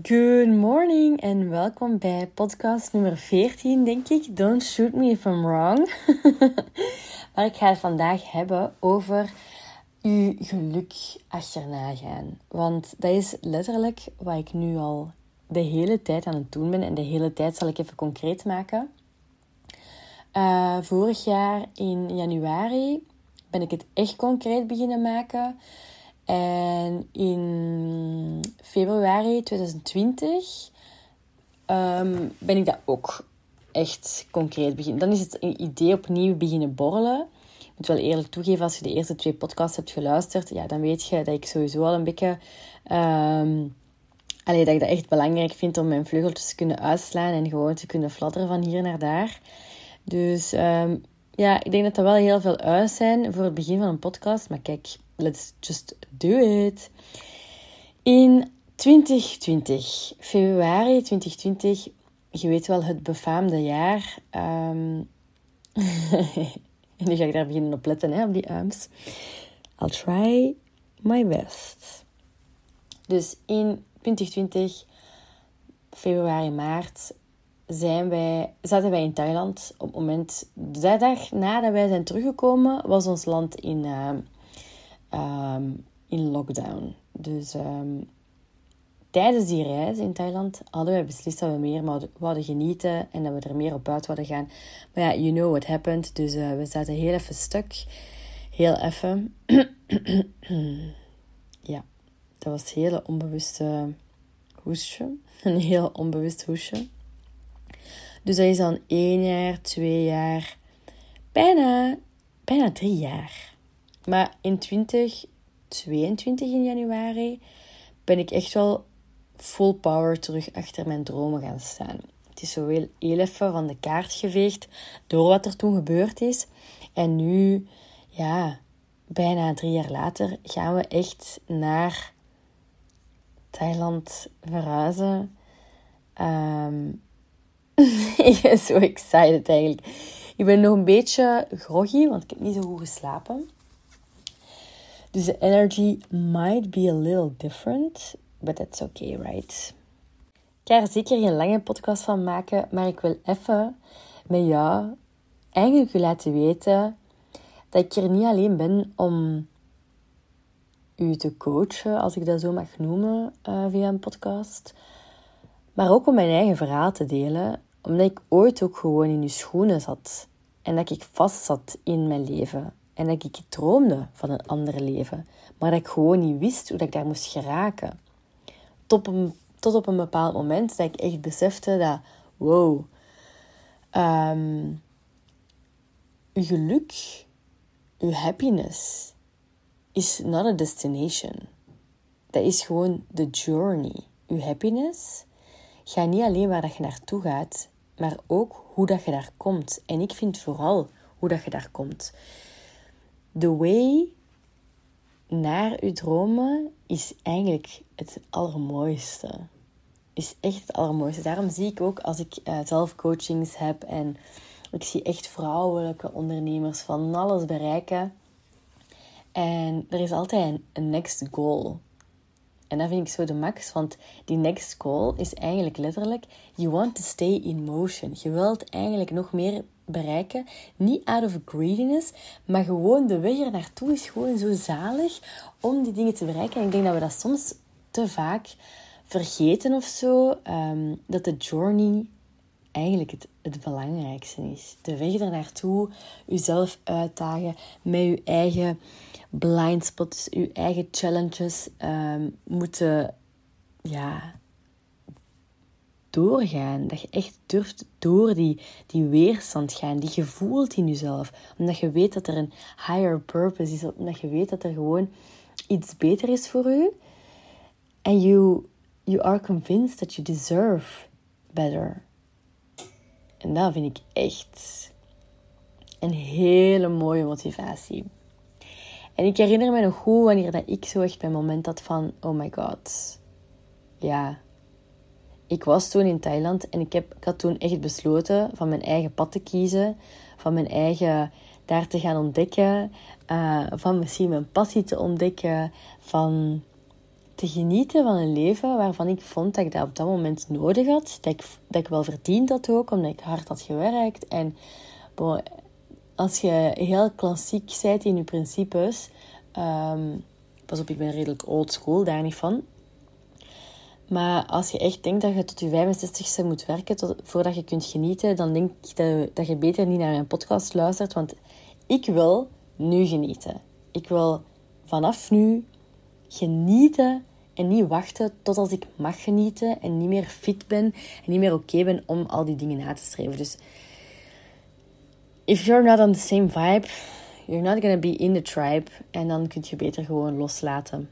Good morning en welkom bij podcast nummer 14, denk ik. Don't shoot me if I'm wrong. maar ik ga het vandaag hebben over uw geluk achterna gaan. Want dat is letterlijk wat ik nu al de hele tijd aan het doen ben. En de hele tijd zal ik even concreet maken. Uh, vorig jaar in januari ben ik het echt concreet beginnen maken. En in februari 2020 ehm, ben ik dat ook echt concreet beginnen. Dan is het idee opnieuw beginnen borrelen. Ik moet wel eerlijk toegeven, als je de eerste twee podcasts hebt geluisterd, ja, dan weet je dat ik sowieso al een beetje... Um, dat ik dat echt belangrijk vind om mijn vleugeltjes te kunnen uitslaan en gewoon te kunnen fladderen van hier naar daar. Dus um, ja, ik denk dat dat wel heel veel uit zijn voor het begin van een podcast. Maar kijk, let's just do it. In 2020, februari 2020, je weet wel, het befaamde jaar. Um, en nu ga ik daar beginnen op letten, hè, op die arms. I'll try my best. Dus in 2020, februari, maart, zijn wij, zaten wij in Thailand. Op het moment, de dag nadat wij zijn teruggekomen, was ons land in, uh, um, in lockdown. Dus tijdens die reis in Thailand hadden wij beslist dat we meer wouden genieten en dat we er meer op uit zouden gaan. Maar ja, you know what happened. Dus uh, we zaten heel even stuk. Heel even. ja, dat was een hele onbewuste hoesje. Een heel onbewust hoesje. Dus dat is dan één jaar, twee jaar, bijna, bijna drie jaar. Maar in 2022 in januari ben ik echt wel full power terug achter mijn dromen gaan staan. Het is zo heel, even van de kaart geveegd door wat er toen gebeurd is. En nu, ja, bijna drie jaar later, gaan we echt naar Thailand verhuizen. Um, ik ben zo excited eigenlijk. Ik ben nog een beetje groggy, want ik heb niet zo goed geslapen. Dus de energy might be a little different, but that's okay, right? Ik ga er zeker geen lange podcast van maken, maar ik wil even met jou eigenlijk u laten weten dat ik er niet alleen ben om u te coachen, als ik dat zo mag noemen, uh, via een podcast. Maar ook om mijn eigen verhaal te delen, omdat ik ooit ook gewoon in uw schoenen zat. En dat ik vast zat in mijn leven. En dat ik droomde van een ander leven. Maar dat ik gewoon niet wist hoe ik daar moest geraken. Tot, op een bepaald moment dat ik echt besefte dat... Wow. Um, uw geluk, uw happiness is not a destination. Dat is gewoon de journey. Uw happiness gaat niet alleen waar dat je naartoe gaat, maar ook hoe dat je daar komt. En ik vind vooral hoe dat je daar komt. De way naar je dromen is eigenlijk het allermooiste. Is echt het allermooiste. Daarom zie ik ook als ik uh, zelf coachings heb en ik zie echt vrouwelijke ondernemers van alles bereiken. En er is altijd een next goal. En dat vind ik zo de max, want die next goal is eigenlijk letterlijk: you want to stay in motion. Je wilt eigenlijk nog meer bereiken. Niet out of greediness, maar gewoon de weg er naartoe is gewoon zo zalig om die dingen te bereiken. En ik denk dat we dat soms te vaak vergeten of zo. Um, dat de journey eigenlijk het, het belangrijkste is. De weg er naartoe, jezelf uitdagen met je eigen blind spots, je eigen challenges um, moeten ja, doorgaan. Dat je echt durft door die, die weerstand gaan, die je voelt in jezelf. Omdat je weet dat er een higher purpose is, omdat je weet dat er gewoon iets beter is voor u. En you, you are convinced that you deserve better. En dat vind ik echt een hele mooie motivatie. En ik herinner me nog goed wanneer dat ik zo echt mijn moment had van, oh my god. Ja, ik was toen in Thailand en ik, heb, ik had toen echt besloten van mijn eigen pad te kiezen. Van mijn eigen daar te gaan ontdekken. Uh, van misschien mijn passie te ontdekken. Van te genieten van een leven waarvan ik vond dat ik dat op dat moment nodig had. Dat ik, dat ik wel verdiend had ook, omdat ik hard had gewerkt. En als je heel klassiek bent in je principes... Um, pas op, ik ben redelijk old school, daar niet van. Maar als je echt denkt dat je tot je 65ste moet werken voordat je kunt genieten, dan denk ik dat, dat je beter niet naar mijn podcast luistert. Want ik wil nu genieten. Ik wil vanaf nu genieten en niet wachten tot als ik mag genieten en niet meer fit ben en niet meer oké ben om al die dingen na te streven. Dus if you're not on the same vibe, you're not gonna be in the tribe en dan kun je beter gewoon loslaten.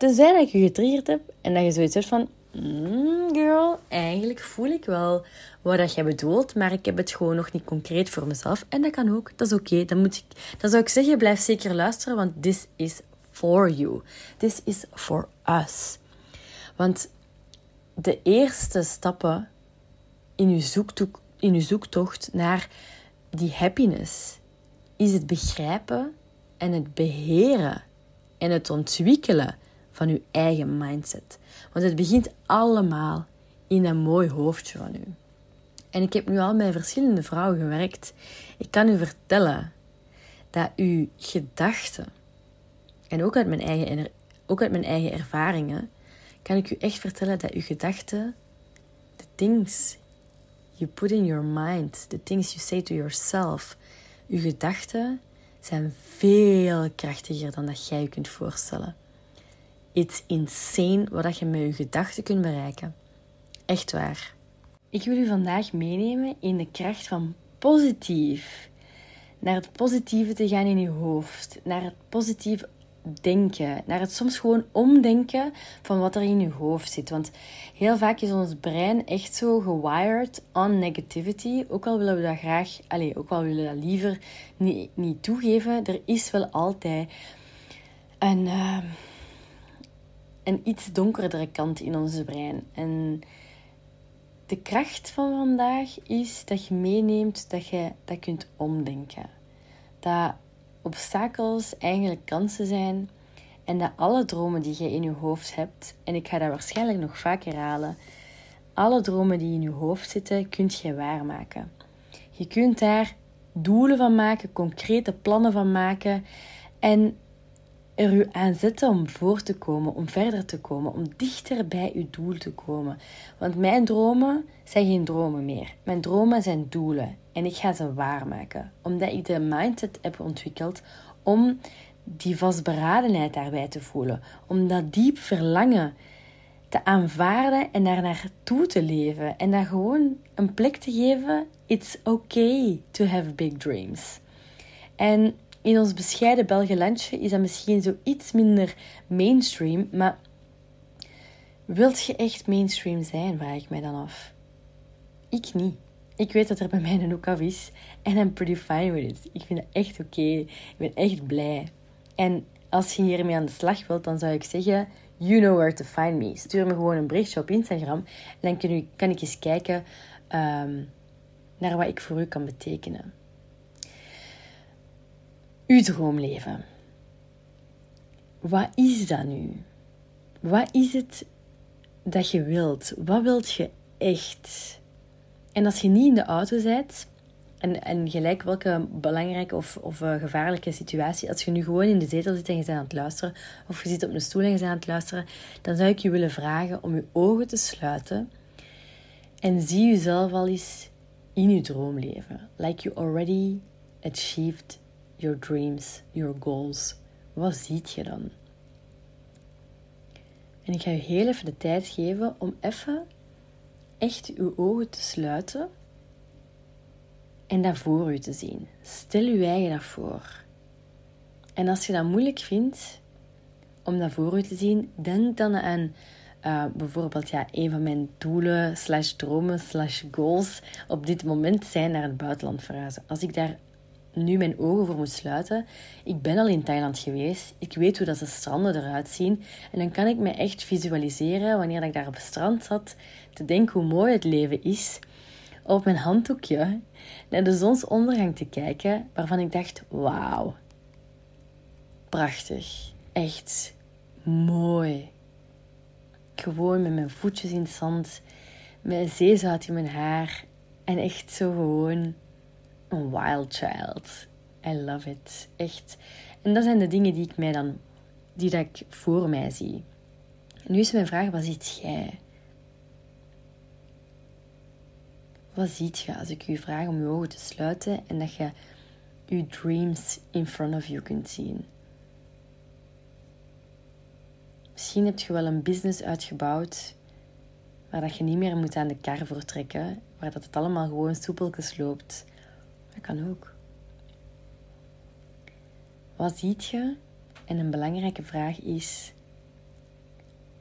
Tenzij dat je getriggerd hebt en dat je zoiets hebt van... Mm, girl, eigenlijk voel ik wel wat dat jij bedoelt, maar ik heb het gewoon nog niet concreet voor mezelf. En dat kan ook, dat is oké. Dan, moet ik, zou ik zeggen, blijf zeker luisteren, want this is for you. This is for us. Want de eerste stappen in je, zoektocht, in je zoektocht naar die happiness is het begrijpen en het beheren en het ontwikkelen van uw eigen mindset. Want het begint allemaal in een mooi hoofdje van u. En ik heb nu al met verschillende vrouwen gewerkt. Ik kan u vertellen dat uw gedachten, en ook uit mijn eigen, ook uit mijn eigen ervaringen, kan ik u echt vertellen dat uw gedachten, the things you put in your mind, the things you say to yourself, uw gedachten zijn veel krachtiger dan dat jij je kunt voorstellen. It's insane wat je met je gedachten kunt bereiken. Echt waar. Ik wil u vandaag meenemen in de kracht van positief. Naar het positieve te gaan in je hoofd. Naar het positieve denken. Naar het soms gewoon omdenken van wat er in je hoofd zit. Want heel vaak is ons brein echt zo gewired on negativity. Ook al willen we dat graag, allez, ook al willen we dat liever niet, niet toegeven. Er is wel altijd een... Uh, een iets donkerdere kant in onze brein. En de kracht van vandaag is dat je meeneemt dat je dat kunt omdenken. Dat obstakels eigenlijk kansen zijn en dat alle dromen die je in je hoofd hebt, en ik ga dat waarschijnlijk nog vaker halen, alle dromen die in je hoofd zitten, kunt je waarmaken. Je kunt daar doelen van maken, concrete plannen van maken en er u aan zetten om voor te komen, om verder te komen, om dichter bij uw doel te komen. Want mijn dromen zijn geen dromen meer. Mijn dromen zijn doelen en ik ga ze waarmaken. Omdat ik de mindset heb ontwikkeld om die vastberadenheid daarbij te voelen. Om dat diep verlangen te aanvaarden en daar naartoe te leven. En daar gewoon een plek te geven. It's okay to have big dreams. En in ons bescheiden Belgelandje is dat misschien zo iets minder mainstream, maar wilt je echt mainstream zijn, vraag ik mij dan af. Ik niet. Ik weet dat er bij mij een ook af is en I'm pretty fine with it. Ik vind het echt oké. Ik ben echt blij. En als je hiermee aan de slag wilt, dan zou ik zeggen, you know where to find me. Stuur me gewoon een berichtje op Instagram en dan kan, ik eens kijken um, naar wat ik voor u kan betekenen uw droomleven. Wat is dat nu? Wat is het dat je wilt? Wat wilt je echt? En als je niet in de auto bent, en, en gelijk welke belangrijke of, of uh, gevaarlijke situatie, als je nu gewoon in de zetel zit en je bent aan het luisteren, of je zit op een stoel en je bent aan het luisteren, dan zou ik je willen vragen om je ogen te sluiten en zie jezelf al eens in je droomleven. Like you already achieved your dreams, your goals. Wat ziet je dan? En ik ga je heel even de tijd geven om even echt uw ogen te sluiten en dat voor u te zien. Stel je eigen dat voor. En als je dat moeilijk vindt om dat voor u te zien, denk dan aan uh, bijvoorbeeld ja, een van mijn doelen, slash dromen, slash goals op dit moment zijn naar het buitenland verhuizen. Als ik daar nu mijn ogen voor moet sluiten. Ik ben al in Thailand geweest. Ik weet hoe dat de stranden eruit zien. En dan kan ik me echt visualiseren, wanneer ik daar op het strand zat, te denken hoe mooi het leven is. Op mijn handdoekje naar de zonsondergang te kijken, waarvan ik dacht: wauw, prachtig, echt mooi. Gewoon met mijn voetjes in het zand, met zeezout in mijn haar. En echt zo gewoon een wild child. I love it. Echt. En dat zijn de dingen die ik mij dan, die dat ik voor mij zie. nu is mijn vraag, wat ziet jij? Wat ziet je als ik je vraag om je ogen te sluiten en dat je je dreams in front of you kunt zien? Misschien heb je wel een business uitgebouwd waar dat je niet meer moet aan de kar voor trekken, waar dat het allemaal gewoon soepeltjes loopt. Dat kan ook. Wat ziet je? En een belangrijke vraag is: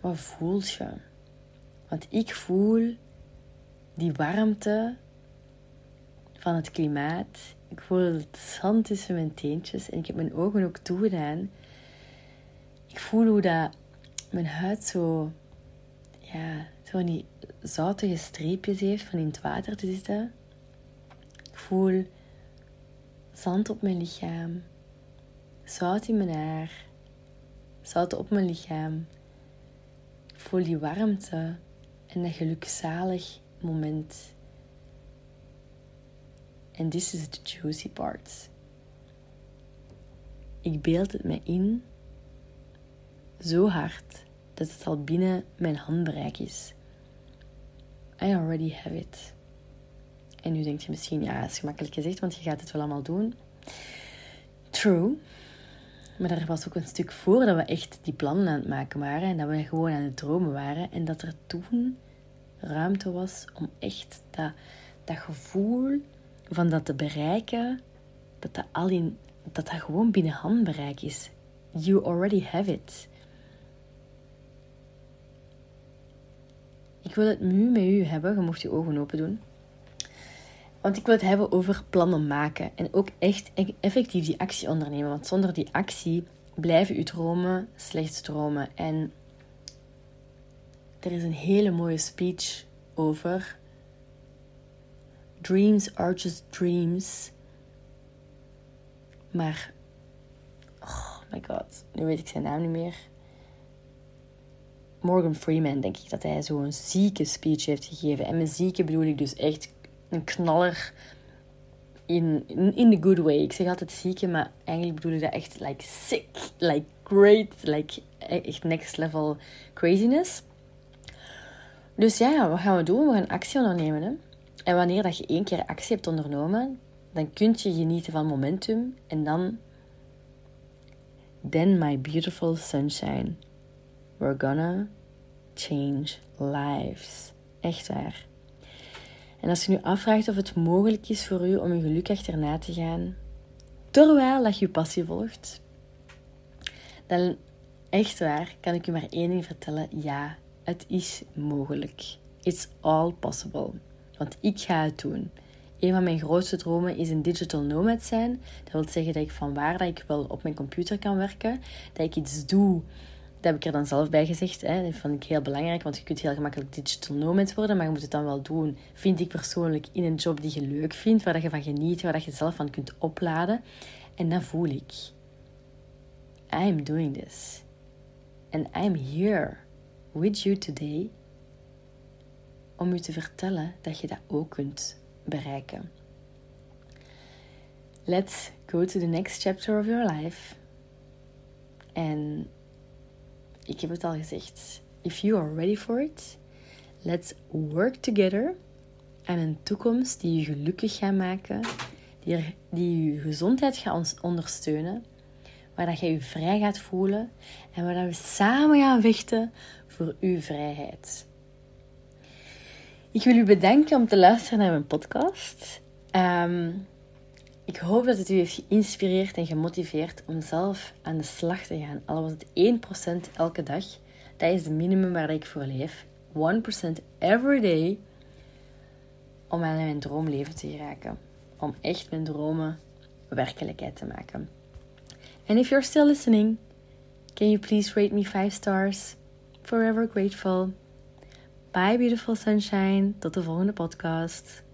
wat voelt je? Want ik voel die warmte van het klimaat. Ik voel het zand tussen mijn teentjes en ik heb mijn ogen ook toegedaan. Ik voel hoe dat mijn huid zo, ja, zo die zoutige streepjes heeft van in het water te zitten. Ik voel zand op mijn lichaam, zout in mijn haar, zout op mijn lichaam. Voel die warmte en dat gelukzalig moment. En this is the juicy part. Ik beeld het me in zo hard dat het al binnen mijn handbereik is. I already have it. En nu denk je misschien, ja, is gemakkelijk gezegd, want je gaat het wel allemaal doen. True. Maar er was ook een stuk voor dat we echt die plannen aan het maken waren en dat we gewoon aan het dromen waren. En dat er toen ruimte was om echt dat, dat gevoel van dat te bereiken, dat dat, al in, dat dat gewoon binnen handbereik is. You already have it. Ik wil het nu met u hebben. Je mocht je ogen open doen. Want ik wil het hebben over plannen maken. En ook echt e- effectief die actie ondernemen. Want zonder die actie blijven uw dromen slechts dromen. En er is een hele mooie speech over. Dreams are just dreams. Maar, oh my god, nu weet ik zijn naam niet meer. Morgan Freeman, denk ik dat hij zo'n zieke speech heeft gegeven. En met zieke bedoel ik dus echt een knaller in, in, the good way. Ik zeg altijd zieke, maar eigenlijk bedoel ik dat echt like sick, like great, like echt next level craziness. Dus ja, wat gaan we doen? We gaan actie ondernemen. En wanneer dat je één keer actie hebt ondernomen, dan kun je genieten van momentum. En dan... Then my beautiful sunshine. We're gonna change lives. Echt waar. En als je nu afvraagt of het mogelijk is voor u om je geluk achterna te gaan, terwijl dat je passie volgt, dan echt waar kan ik u maar één ding vertellen. Ja, het is mogelijk. It's all possible. Want ik ga het doen. Een van mijn grootste dromen is een digital nomad zijn. Dat wil zeggen dat ik van waar dat ik wel op mijn computer kan werken, dat ik iets doe dat heb ik er dan zelf bij gezegd. Hè. Dat vond ik heel belangrijk, want je kunt heel gemakkelijk digital nomad worden, maar je moet het dan wel doen, vind ik persoonlijk, in een job die je leuk vindt, waar je van geniet, waar je zelf van kunt opladen. En dat voel ik. I'm doing this. And I'm here with you today om u te vertellen dat je dat ook kunt bereiken. Let's go to the next chapter of your life. En ik heb het al gezegd. If you are ready for it, let's work together aan een toekomst die je gelukkig gaat maken, die, die je gezondheid gaat ondersteunen, waar dat je je vrij gaat voelen en waar we samen gaan vechten voor uw vrijheid. Ik wil u bedanken om te luisteren naar mijn podcast. Ehm, ik hoop dat het u heeft geïnspireerd en gemotiveerd om zelf aan de slag te gaan. Al was het 1% elke dag. Dat is het minimum waar ik voor leef. 1% every day. Om aan mijn droomleven te geraken. Om echt mijn dromen werkelijkheid te maken. And if you're still listening, can you please rate me 5 stars? Forever grateful. Bye beautiful sunshine. Tot de volgende podcast.